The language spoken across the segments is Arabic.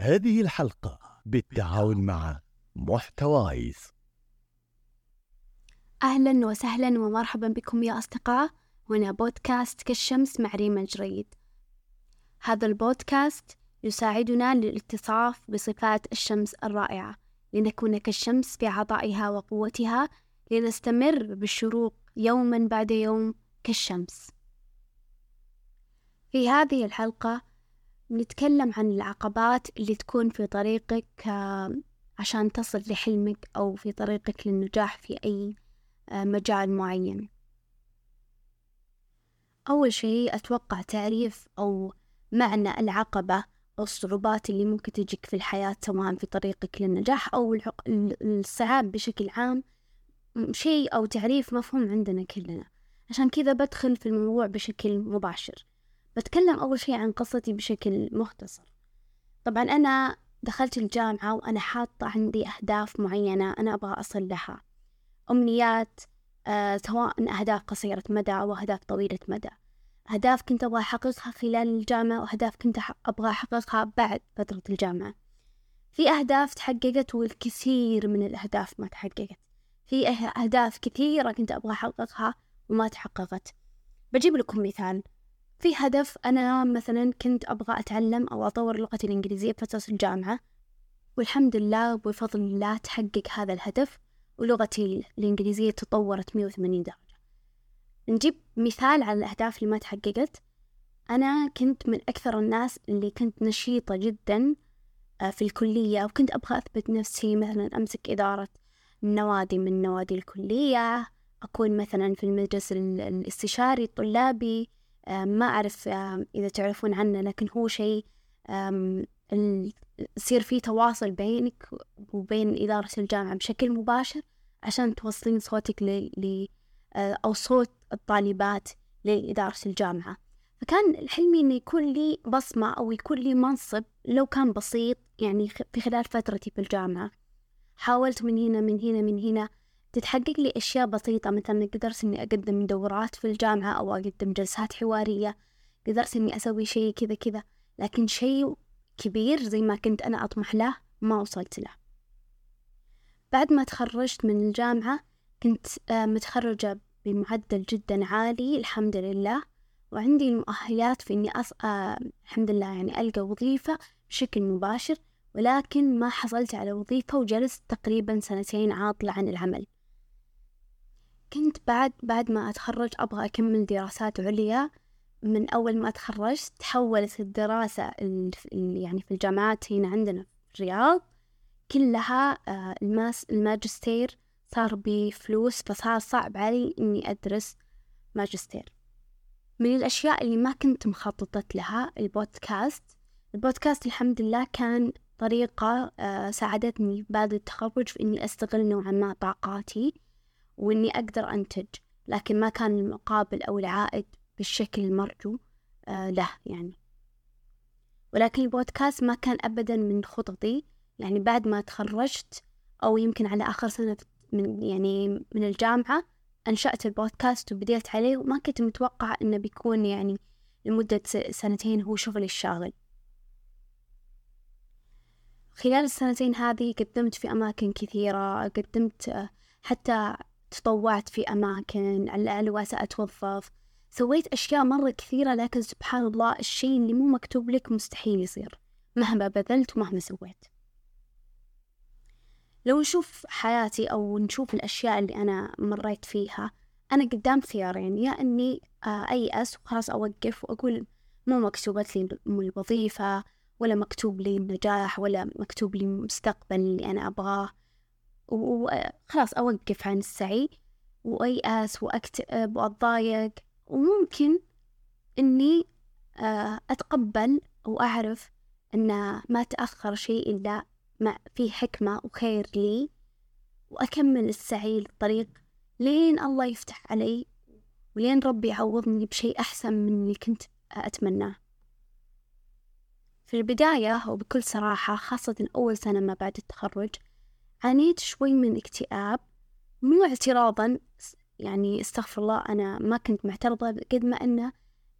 هذه الحلقة بالتعاون مع محتوايز أهلا وسهلا ومرحبا بكم يا أصدقاء. هنا بودكاست كالشمس مع ريما الجريد هذا البودكاست يساعدنا للاتصاف بصفات الشمس الرائعة لنكون كالشمس في عطائها وقوتها لنستمر بالشروق يوما بعد يوم كالشمس. في هذه الحلقة نتكلم عن العقبات اللي تكون في طريقك عشان تصل لحلمك أو في طريقك للنجاح في أي آه، مجال معين. أول شيء أتوقع تعريف أو معنى العقبة أو الصعوبات اللي ممكن تجيك في الحياة سواء في طريقك للنجاح أو الصعاب بشكل عام. شيء أو تعريف مفهوم عندنا كلنا. عشان كذا بدخل في الموضوع بشكل مباشر. بتكلم أول شيء عن قصتي بشكل مختصر. طبعا أنا دخلت الجامعة وأنا حاطة عندي أهداف معينة أنا أبغى أصل لها. أمنيات آه سواء أهداف قصيرة مدى أو أهداف طويلة مدى. أهداف كنت أبغى أحققها خلال الجامعة وأهداف كنت أبغى أحققها بعد فترة الجامعة. في أهداف تحققت والكثير من الأهداف ما تحققت. في أهداف كثيرة كنت أبغى أحققها وما تحققت. بجيب لكم مثال. في هدف أنا مثلا كنت أبغى أتعلم أو أطور لغتي الإنجليزية بفترة الجامعة والحمد لله وبفضل الله تحقق هذا الهدف ولغتي الإنجليزية تطورت مية وثمانين درجة. نجيب مثال على الأهداف اللي ما تحققت. أنا كنت من أكثر الناس اللي كنت نشيطة جدا آه، في الكلية وكنت أبغى أثبت نفسي مثلا أمسك إدارة نوادي من نوادي الكلية أكون مثلا في المجلس الاستشاري الطلابي ما أعرف إذا تعرفون عنه لكن هو شيء يصير فيه تواصل بينك وبين إدارة الجامعة بشكل مباشر عشان توصلين صوتك ل آه، أو صوت الطالبات لإدارة الجامعة. فكان حلمي إنه يكون لي بصمة أو يكون لي منصب لو كان بسيط يعني في خلال فترتي في الجامعة. حاولت من هنا من هنا من هنا تتحقق لي أشياء بسيطة مثلا قدرت إني أقدم دورات في الجامعة أو أقدم جلسات حوارية قدرت إني أسوي شيء كذا كذا لكن شيء كبير زي ما كنت أنا أطمح له ما وصلت له. بعد ما تخرجت من الجامعة كنت آه، متخرجة بمعدل جدا عالي الحمد لله. وعندي المؤهلات في إني أص... آه الحمد لله يعني ألقى وظيفة بشكل مباشر ولكن ما حصلت على وظيفة وجلست تقريبا سنتين عاطلة عن العمل. كنت بعد بعد ما أتخرج أبغى أكمل دراسات عليا. من أول ما تخرجت تحولت الدراسة يعني في الجامعات هنا عندنا في الرياض كلها آه، الماس الماجستير صار بفلوس فصار صعب علي إني أدرس ماجستير. من الأشياء اللي ما كنت مخططة لها البودكاست. البودكاست الحمد لله كان طريقة آه، ساعدتني بعد التخرج في إني أستغل نوعا ما طاقاتي. وإني أقدر أنتج لكن ما كان المقابل أو العائد بالشكل المرجو آه له يعني. ولكن البودكاست ما كان أبدا من خططي يعني بعد ما تخرجت أو يمكن على آخر سنة من يعني من الجامعة أنشأت البودكاست وبديت عليه وما كنت متوقعة إنه بيكون يعني لمدة سنتين هو شغلي الشاغل. خلال السنتين هذه قدمت في أماكن كثيرة قدمت آه، حتى تطوعت في أماكن على واسع أتوظف. سويت أشياء مرة كثيرة لكن سبحان الله الشيء اللي مو مكتوب لك مستحيل يصير مهما بذلت ومهما سويت. لو نشوف حياتي أو نشوف الأشياء اللي أنا مريت فيها أنا قدام خيارين يا إني آه، أيأس وخلاص أوقف وأقول مو مكتوبت لي الوظيفة ولا مكتوب لي النجاح ولا مكتوب لي المستقبل اللي أنا أبغاه. وخلاص أوقف عن السعي وأيأس وأكتئب وأتضايق. وممكن إني آه، أتقبل وأعرف أن ما تأخر شيء إلا مع في حكمة وخير لي وأكمل السعي للطريق لين الله يفتح علي ولين ربي يعوضني بشيء أحسن من اللي كنت أتمناه. في البداية وبكل صراحة خاصة أول سنة ما بعد التخرج عانيت شوي من اكتئاب مو اعتراضا يعني استغفر الله أنا ما كنت معترضة قد ما أنه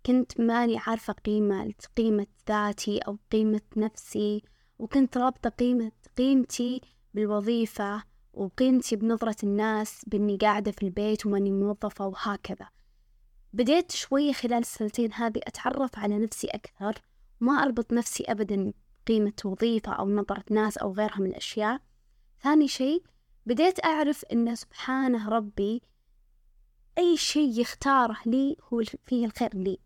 كنت ماني عارفة قيمة قيمة ذاتي أو قيمة نفسي وكنت رابطة قيمة قيمتي بالوظيفة وقيمتي بنظرة الناس بإني قاعدة في البيت وماني موظفة وهكذا. بديت شوي خلال السنتين هذه أتعرف على نفسي أكثر وما أربط نفسي أبدا بقيمة وظيفة أو نظرة ناس أو غيرها من الأشياء. ثاني شيء بديت أعرف أن سبحانه ربي أي شيء يختاره لي هو فيه الخير لي.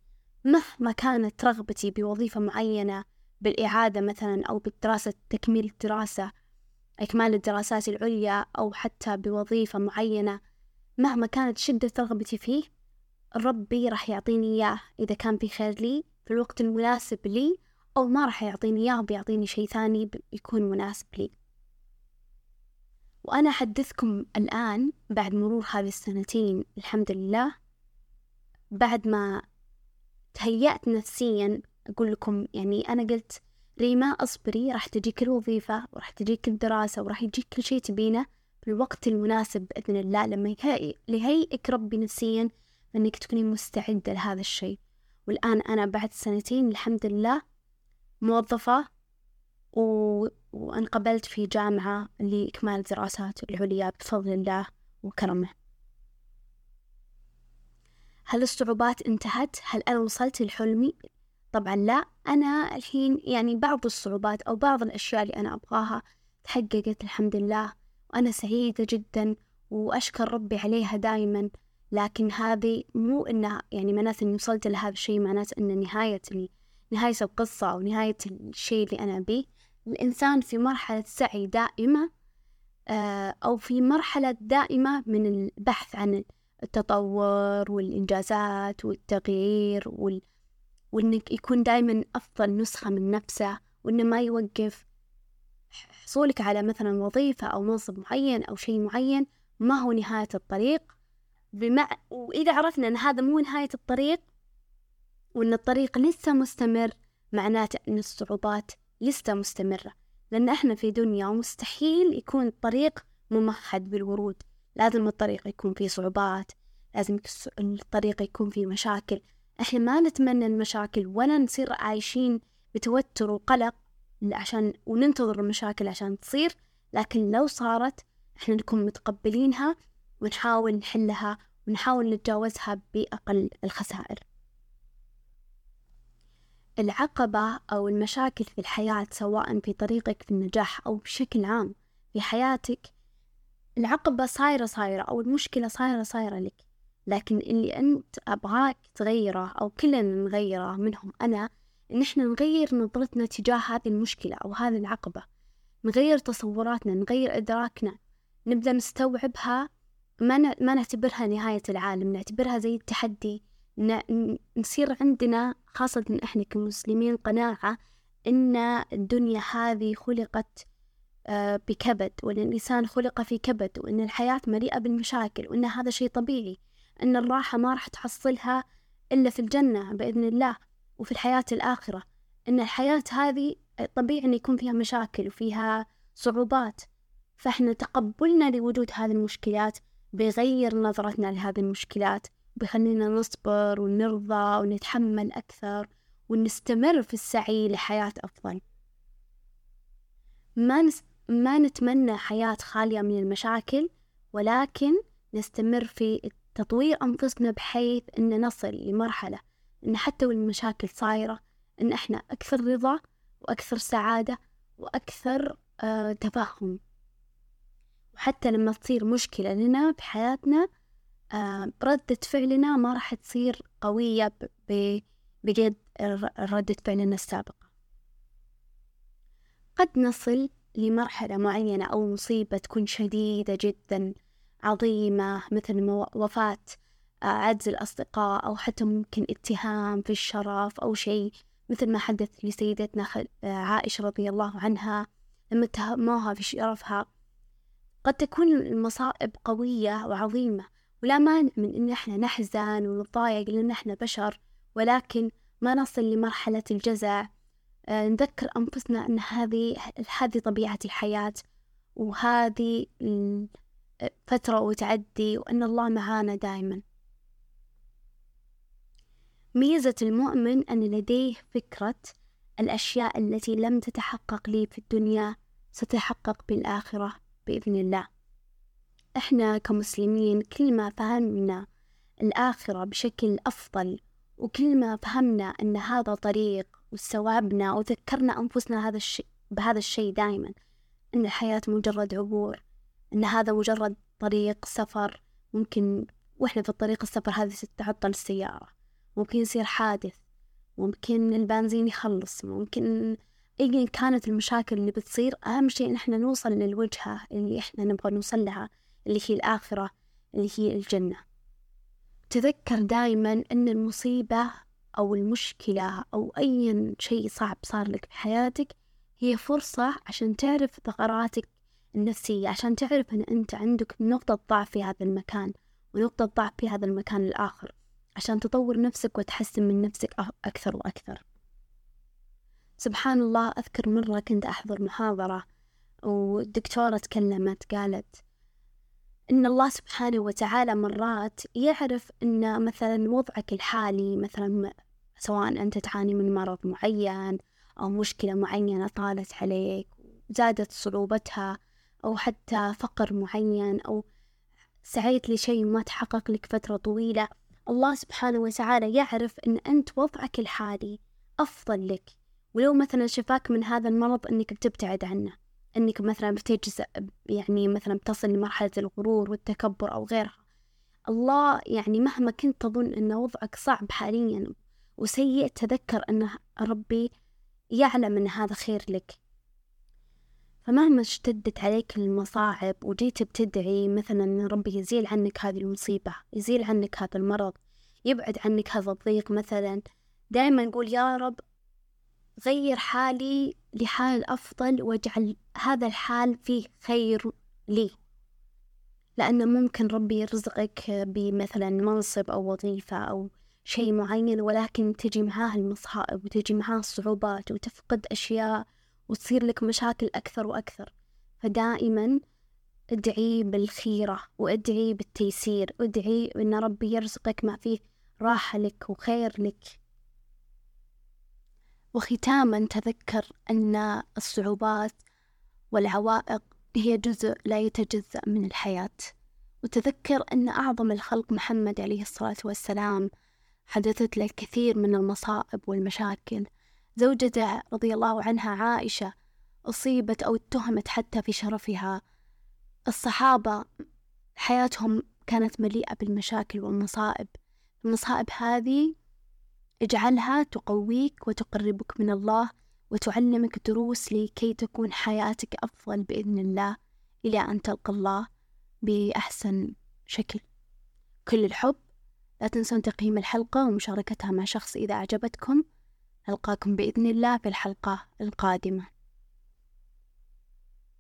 مهما كانت رغبتي بوظيفة معينة بالإعادة مثلا أو بالدراسة تكميل الدراسة إكمال الدراسات العليا أو حتى بوظيفة معينة مهما كانت شدة رغبتي فيه ربي راح يعطيني إياه. إذا كان في خير لي في الوقت المناسب لي أو ما راح يعطيني إياه بيعطيني شيء ثاني يكون مناسب لي. وأنا أحدثكم الآن بعد مرور هذه السنتين الحمد لله. بعد ما تهيأت نفسيا أقول لكم يعني أنا قلت ريما أصبري راح تجيك الوظيفة وراح تجيك الدراسة وراح يجيك كل شيء تبينه في الوقت المناسب بإذن الله. لما يهيئك ربي نفسيا أنك تكوني مستعدة لهذا الشيء. والآن أنا بعد سنتين الحمد لله موظفة و... وانقبلت في جامعة لإكمال الدراسات العليا بفضل الله وكرمه هل الصعوبات انتهت؟ هل أنا وصلت لحلمي؟ طبعا لا أنا الحين يعني بعض الصعوبات أو بعض الأشياء اللي أنا أبغاها تحققت الحمد لله وأنا سعيدة جدا وأشكر ربي عليها دائما لكن هذه مو إنها يعني معناته إني وصلت لهذا الشيء معناته إن نهاية نهاية القصة أو نهاية الشيء اللي أنا أبيه الإنسان في مرحلة سعي دائمة آه، أو في مرحلة دائمة من البحث عن التطور والإنجازات والتغيير وال... وإنك يكون دائما أفضل نسخة من نفسه وإنه ما يوقف حصولك على مثلا وظيفة أو منصب معين أو شيء معين ما هو نهاية الطريق. بمع... وإذا عرفنا أن هذا مو نهاية الطريق وأن الطريق لسه مستمر معناته أن الصعوبات لسه مستمرة لأن إحنا في دنيا ومستحيل يكون الطريق ممهد بالورود. لازم الطريق يكون فيه صعوبات لازم الطريق يكون فيه مشاكل. إحنا ما نتمنى المشاكل ولا نصير عايشين بتوتر وقلق عشان وننتظر المشاكل عشان تصير لكن لو صارت إحنا نكون متقبلينها ونحاول نحلها ونحاول نتجاوزها بأقل الخسائر. العقبة أو المشاكل في الحياة سواء في طريقك في النجاح أو بشكل عام في حياتك العقبة صايرة صايرة أو المشكلة صايرة صايرة لك. لكن اللي أنت أبغاك تغيره أو كلنا نغيره منهم أنا إن إحنا نغير نظرتنا تجاه هذه المشكلة أو هذه العقبة. نغير تصوراتنا نغير إدراكنا. نبدأ نستوعبها ما ما نعتبرها نهاية العالم نعتبرها زي التحدي نصير عندنا خاصة إحنا كمسلمين قناعة إن الدنيا هذه خلقت آه، بكبد وأن الإنسان خلق في كبد وأن الحياة مليئة بالمشاكل وأن هذا شيء طبيعي أن الراحة ما راح تحصلها إلا في الجنة بإذن الله وفي الحياة الآخرة. أن الحياة هذه طبيعي أن يكون فيها مشاكل وفيها صعوبات. فإحنا تقبلنا لوجود هذه المشكلات بيغير نظرتنا لهذه المشكلات. بيخلينا نصبر ونرضى ونتحمل أكثر ونستمر في السعي لحياة أفضل. ما, نس... ما نتمنى حياة خالية من المشاكل ولكن نستمر في تطوير أنفسنا بحيث أن نصل لمرحلة أن حتى والمشاكل صايرة أن إحنا أكثر رضا وأكثر سعادة وأكثر آه تفهم وحتى لما تصير مشكلة لنا بحياتنا ردة فعلنا ما راح تصير قوية بقد ردة فعلنا السابقة قد نصل لمرحلة معينة أو مصيبة تكون شديدة جدا عظيمة مثل وفاة آه، عجز الأصدقاء أو حتى ممكن اتهام في الشرف أو شيء مثل ما حدث لسيدتنا آه، عائشة رضي الله عنها لما اتهموها في شرفها. قد تكون المصائب قوية وعظيمة ولا مانع من إن إحنا نحزن ونتضايق لأن إحنا بشر ولكن ما نصل لمرحلة الجزع آه، نذكر أنفسنا أن هذه هذه طبيعة الحياة وهذه فترة وتعدي وأن الله معانا دائما ميزة المؤمن أن لديه فكرة الأشياء التي لم تتحقق لي في الدنيا ستتحقق بالآخرة بإذن الله. إحنا كمسلمين كل ما فهمنا الآخرة بشكل أفضل وكل ما فهمنا أن هذا طريق واستوعبنا وذكرنا أنفسنا هذا الشيء بهذا الشيء دائما أن الحياة مجرد عبور أن هذا مجرد طريق سفر. ممكن وإحنا في الطريق السفر هذه ستعطل السيارة ممكن يصير حادث ممكن البنزين يخلص ممكن أيا كانت المشاكل اللي بتصير أهم شيء إن إحنا نوصل للوجهة اللي إحنا نبغى نوصل لها. اللي هي الآخرة اللي هي الجنة. تذكر دائما أن المصيبة أو المشكلة أو أي شيء صعب صار لك في حياتك هي فرصة عشان تعرف ثغراتك النفسية عشان تعرف أن أنت عندك نقطة ضعف في هذا المكان ونقطة ضعف في هذا المكان الآخر عشان تطور نفسك وتحسن من نفسك أكثر وأكثر. سبحان الله أذكر مرة كنت أحضر محاضرة والدكتورة تكلمت قالت إن الله سبحانه وتعالى مرات يعرف إن مثلا وضعك الحالي مثلا سواء أنت تعاني من مرض معين أو مشكلة معينة طالت عليك زادت صعوبتها أو حتى فقر معين أو سعيت لشيء ما تحقق لك فترة طويلة الله سبحانه وتعالى يعرف أن أنت وضعك الحالي أفضل لك. ولو مثلا شفاك من هذا المرض أنك بتبتعد عنه. أنك مثلا بتجزء يعني مثلا بتصل لمرحلة الغرور والتكبر أو غيرها. الله يعني مهما كنت تظن أن وضعك صعب حاليا وسيء تذكر أن ربي يعلم أن هذا خير لك. فمهما اشتدت عليك المصاعب وجيت بتدعي مثلا أن ربي يزيل عنك هذه المصيبة يزيل عنك هذا المرض يبعد عنك هذا الضيق مثلا دائما نقول يا رب غير حالي لحال أفضل واجعل هذا الحال فيه خير لي. لأن ممكن ربي يرزقك بمثلا منصب أو وظيفة أو شيء معين ولكن تجي معاه المصائب وتجي معاه الصعوبات وتفقد أشياء وتصير لك مشاكل أكثر وأكثر. فدائما ادعي بالخيرة وادعي بالتيسير ادعي أن ربي يرزقك ما فيه راحة لك وخير لك. وختاما تذكر أن الصعوبات والعوائق هي جزء لا يتجزأ من الحياة. وتذكر أن أعظم الخلق محمد عليه الصلاة والسلام حدثت له الكثير من المصائب والمشاكل. زوجته رضي الله عنها عائشة أصيبت أو اتهمت حتى في شرفها. الصحابة حياتهم كانت مليئة بالمشاكل والمصائب. المصائب هذه اجعلها تقويك وتقربك من الله وتعلمك دروس لكي تكون حياتك أفضل بإذن الله إلى أن تلقى الله بأحسن شكل. كل الحب. لا تنسون تقييم الحلقة ومشاركتها مع شخص إذا أعجبتكم. ألقاكم بإذن الله في الحلقة القادمة.